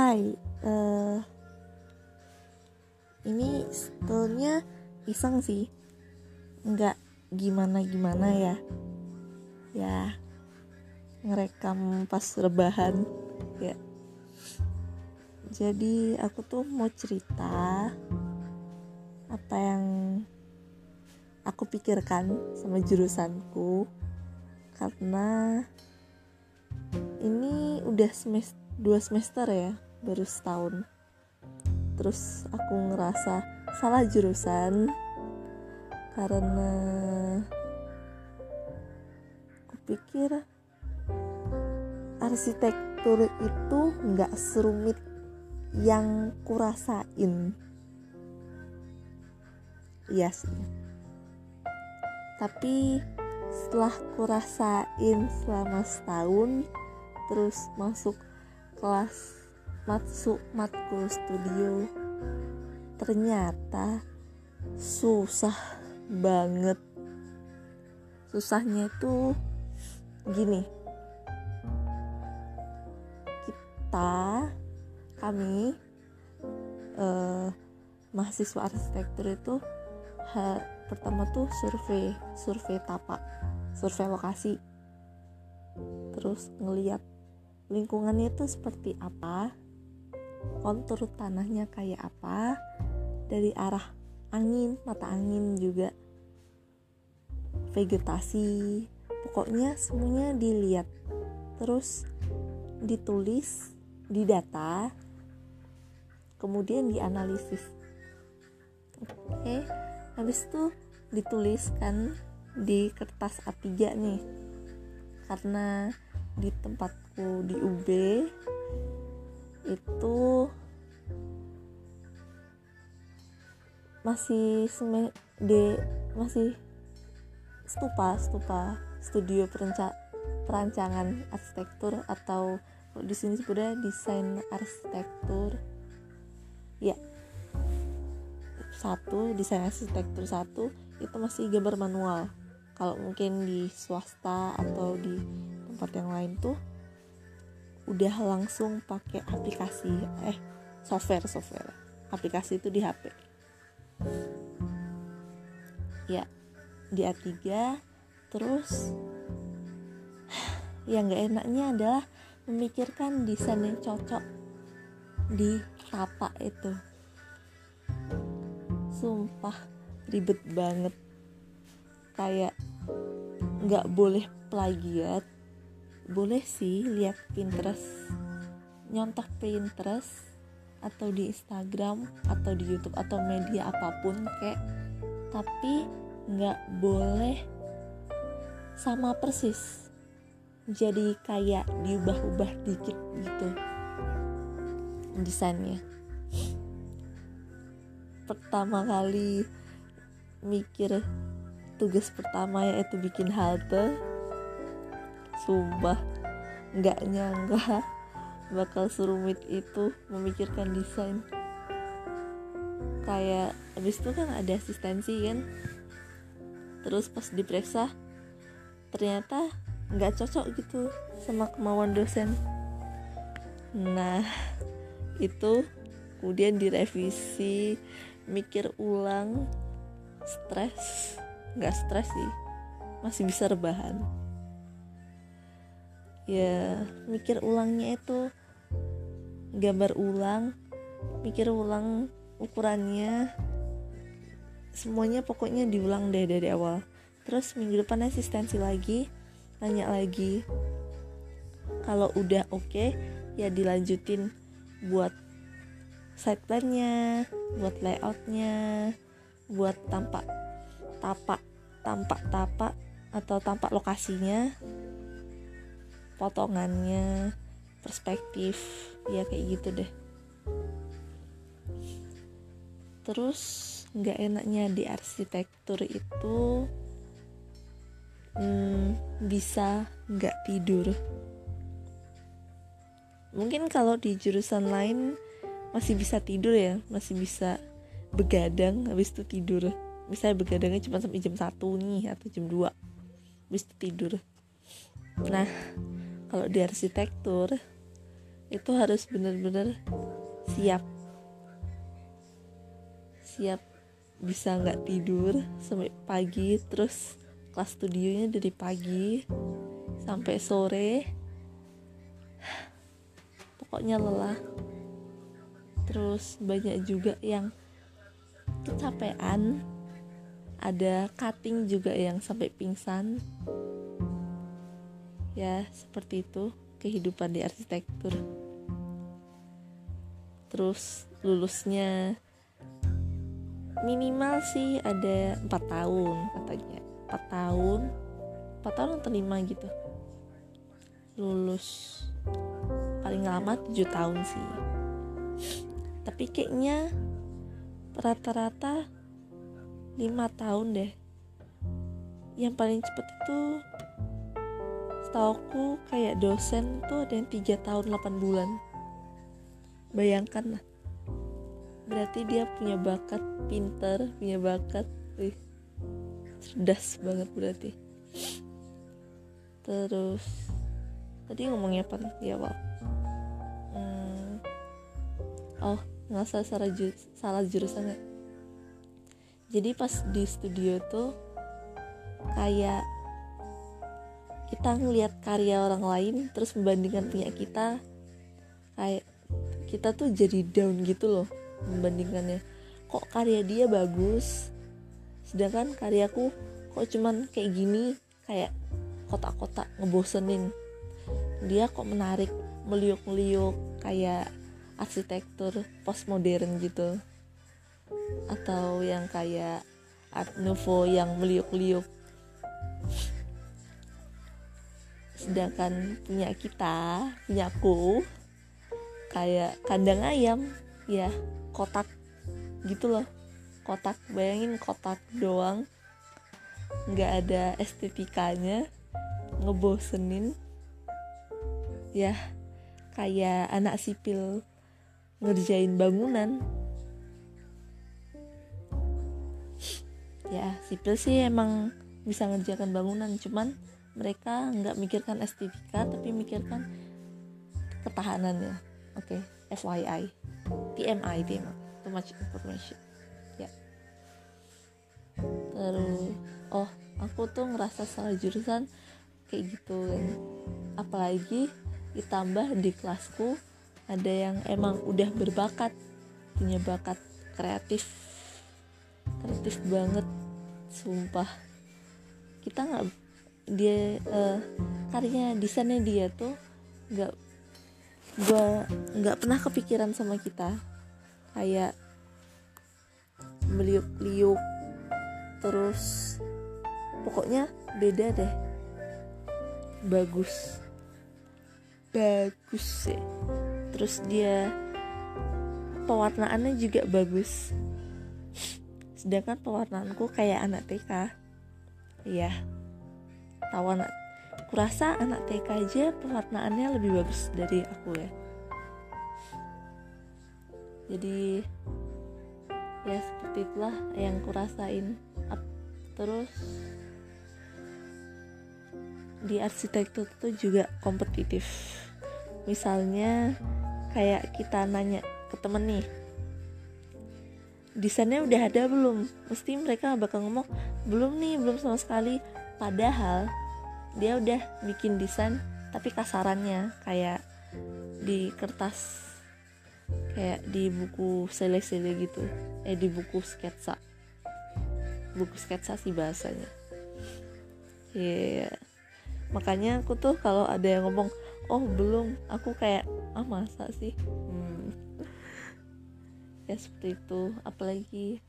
Hai, uh, ini sebetulnya iseng sih, nggak gimana-gimana ya, ya ngerekam pas rebahan ya. Jadi aku tuh mau cerita apa yang aku pikirkan sama jurusanku. Karena ini udah semester dua semester ya baru setahun. Terus aku ngerasa salah jurusan karena aku pikir arsitektur itu nggak serumit yang kurasain. Iya sih. Tapi setelah kurasain selama setahun terus masuk kelas Matsu Matkul Studio. Ternyata susah banget. Susahnya itu gini. Kita kami eh, mahasiswa arsitektur itu ha, pertama tuh survei survei tapak survei lokasi. Terus ngeliat lingkungannya itu seperti apa kontur tanahnya kayak apa dari arah angin mata angin juga vegetasi pokoknya semuanya dilihat. Terus ditulis didata kemudian dianalisis. Oke habis itu dituliskan di kertas A3 nih. Karena di tempatku di UB itu masih seme masih stupa stupa studio perenca, perancangan arsitektur atau di sini sebutnya desain arsitektur. Ya. Satu desain arsitektur satu itu masih gambar manual. Kalau mungkin di swasta atau di tempat yang lain tuh udah langsung pakai aplikasi eh software software. Aplikasi itu di HP ya di A3 terus yang gak enaknya adalah memikirkan desain yang cocok di tapak itu. Sumpah ribet banget. Kayak nggak boleh plagiat boleh sih lihat Pinterest nyontoh Pinterest atau di Instagram atau di YouTube atau media apa pun kayak tapi nggak boleh sama persis. Jadi kayak diubah-ubah dikit gitu desainnya. Pertama kali mikir tugas pertama yaitu bikin halte sumpah. Nggak nyangka bakal serumit itu memikirkan desain. Kayak abis itu kan ada asistensi kan. Terus pas diperiksa ternyata nggak cocok gitu sama kemauan dosen. Nah itu kemudian direvisi mikir ulang. Stres. Nggak stres sih. Masih bisa rebahan ya mikir ulangnya itu gambar ulang mikir ulang ukurannya. Semuanya pokoknya diulang deh dari awal. Terus minggu depan asistensi lagi nanya lagi. Kalau udah oke okay, ya dilanjutin buat side plan-nya buat layoutnya buat tampak tapak tampak tapak atau tampak lokasinya potongannya perspektif ya kayak gitu deh. Terus nggak enaknya di arsitektur itu hmm, bisa nggak tidur. Mungkin kalau di jurusan lain masih bisa tidur ya masih bisa begadang habis itu tidur. Misalnya begadangnya cuma sampai jam satu nih atau jam 2 habis itu tidur. Nah kalau di arsitektur itu harus bener-bener siap. Siap bisa nggak tidur sampai pagi terus kelas studionya dari pagi sampai sore. Pokoknya lelah. Terus banyak juga yang kecapean. Ada cutting juga yang sampai pingsan ya seperti itu kehidupan di arsitektur. Terus lulusnya minimal sih ada empat tahun katanya. Empat tahun empat tahun atau lima gitu. Lulus paling lama tujuh tahun sih. Tapi kayaknya rata-rata lima tahun deh. Yang paling cepet itu setauku kayak dosen tuh ada yang tiga tahun 8 bulan. Bayangkan lah. Berarti dia punya bakat pinter punya bakat wih cerdas banget berarti. Terus tadi ngomongnya apa? Ya pak hmm, oh nggak salah salah, ju salah jurusan ya. Jadi pas di studio tuh kayak kita ngelihat karya orang lain terus membandingkan punya kita kayak kita tuh jadi down gitu loh membandingkannya. Kok karya dia bagus sedangkan karyaku kok cuman kayak gini kayak kotak-kotak ngebosenin. Dia kok menarik meliuk-meliuk kayak arsitektur postmodern gitu. Atau yang kayak art nouveau yang meliuk-liuk sedangkan punya kita punya aku kayak kandang ayam ya kotak gitu loh. Kotak bayangin kotak doang. Nggak ada estetikanya ngebosenin. Ya kayak anak sipil ngerjain bangunan. Ya sipil sih emang bisa ngerjakan bangunan cuman mereka nggak mikirkan estetika tapi mikirkan ketahanannya. Oke okay, FYI TMI TMI too much information. Ya. Terus oh aku tuh ngerasa salah jurusan kayak gitu kan. Apalagi ditambah di kelasku ada yang emang udah berbakat punya bakat kreatif. Kreatif banget sumpah. Kita nggak dia uh, karya desainnya dia tuh nggak gue nggak pernah kepikiran sama kita. Kayak meliuk-liuk terus pokoknya beda deh. Bagus. Bagus sih. Terus dia pewarnaannya juga bagus. Sedangkan pewarnaanku kayak anak TK iya tahu anak kurasa anak TK aja pewarnaannya lebih bagus dari aku ya. Jadi ya seperti itulah yang kurasain. Terus di arsitektur itu juga kompetitif. Misalnya kayak kita nanya ke temen nih desainnya udah ada belum? Mesti mereka bakal ngomong belum nih belum sama sekali padahal dia udah bikin desain tapi kasarannya kayak di kertas kayak di buku sele-sele gitu. Eh di buku sketsa. Buku sketsa sih bahasanya. Ya yeah. makanya aku tuh kalau ada yang ngomong oh belum. Aku kayak ah masa sih? Hmm. ya seperti itu. Apalagi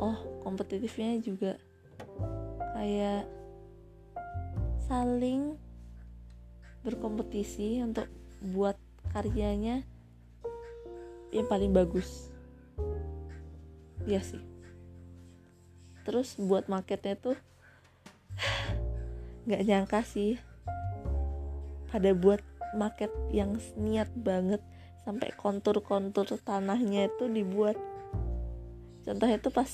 oh kompetitifnya juga kayak saling berkompetisi untuk buat karyanya yang paling bagus. Ya sih. Terus buat marketnya tuh nggak nyangka sih. Pada buat market yang niat banget sampai kontur-kontur tanahnya itu dibuat. Contohnya tuh pas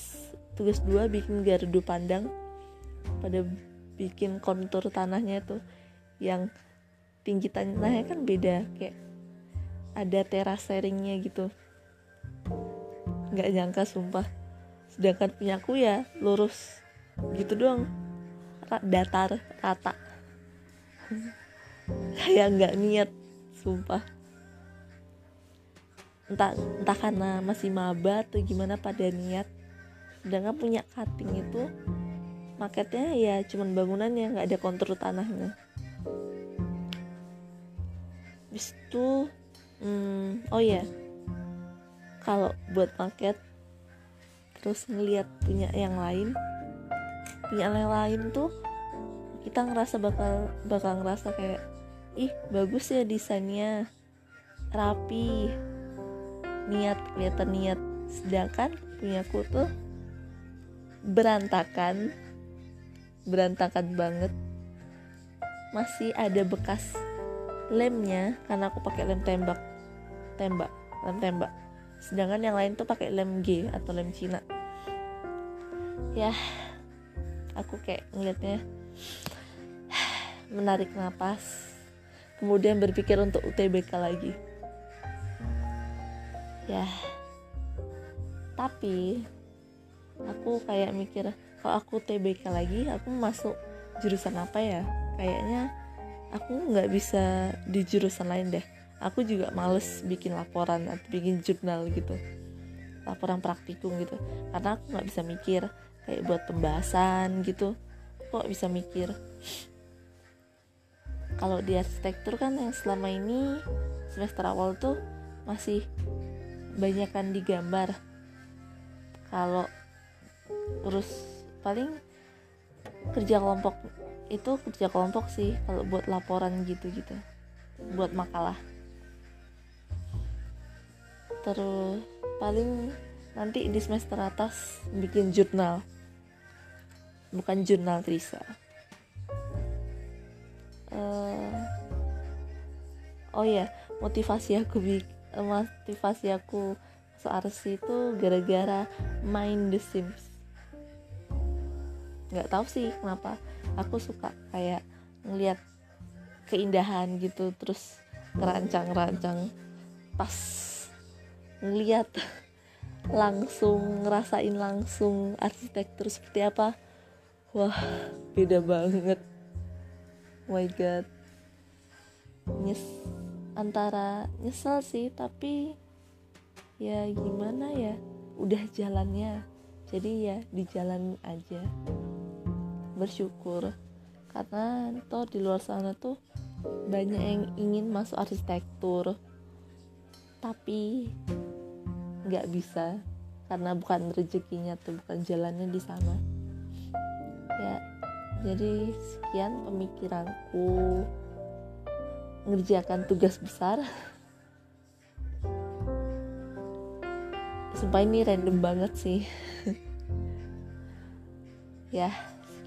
tugas dua bikin gardu pandang pada bikin kontur tanahnya tuh yang tinggi tanahnya kan beda kayak ada teras sharingnya gitu. Nggak nyangka sumpah. Sedangkan punya aku ya lurus gitu doang. Datar rata. Kayak nggak niat sumpah. Entah entah karena masih maba atau gimana pada niat. Sedangkan punya cutting itu marketnya ya cuman bangunan yang nggak ada kontur tanahnya. Bis itu hmm, oh ya kalau buat market terus ngelihat punya yang lain punya yang lain tuh kita ngerasa bakal bakal ngerasa kayak ih bagus ya desainnya rapi niat kelihatan niat. Sedangkan punya aku tuh berantakan berantakan banget. Masih ada bekas lemnya karena aku pakai lem tembak. Tembak lem tembak. Sedangkan yang lain tuh pakai lem G atau lem Cina. Ya aku kayak ngeliatnya menarik nafas kemudian berpikir untuk UTBK lagi. Ya tapi aku kayak mikir kalau aku TBK lagi aku masuk jurusan apa ya? Kayaknya aku nggak bisa di jurusan lain deh. Aku juga males bikin laporan atau bikin jurnal gitu. Laporan praktikum gitu. Karena aku nggak bisa mikir kayak buat pembahasan gitu. Kok bisa mikir? Kalau di arsitektur kan yang selama ini semester awal tuh masih banyakkan digambar. Kalau terus paling kerja kelompok itu kerja kelompok sih kalau buat laporan gitu-gitu buat makalah. Terus paling nanti di semester atas bikin jurnal. Bukan jurnal Trisa uh, oh ya motivasi aku motivasi aku arsi itu gara-gara main The Sims nggak tahu sih kenapa. Aku suka kayak ngeliat keindahan gitu terus ngerancang-rancang. Pas ngeliat langsung ngerasain langsung arsitektur seperti apa wah beda banget. Oh my god. Nyes antara nyesel sih tapi ya gimana ya udah jalannya. Jadi ya di jalan aja bersyukur. Karena toh di luar sana tuh banyak yang ingin masuk arsitektur. Tapi nggak bisa karena bukan rezekinya tuh bukan jalannya di sana. Ya jadi sekian pemikiranku. Ngerjakan tugas besar. Sumpah ini random banget sih. Ya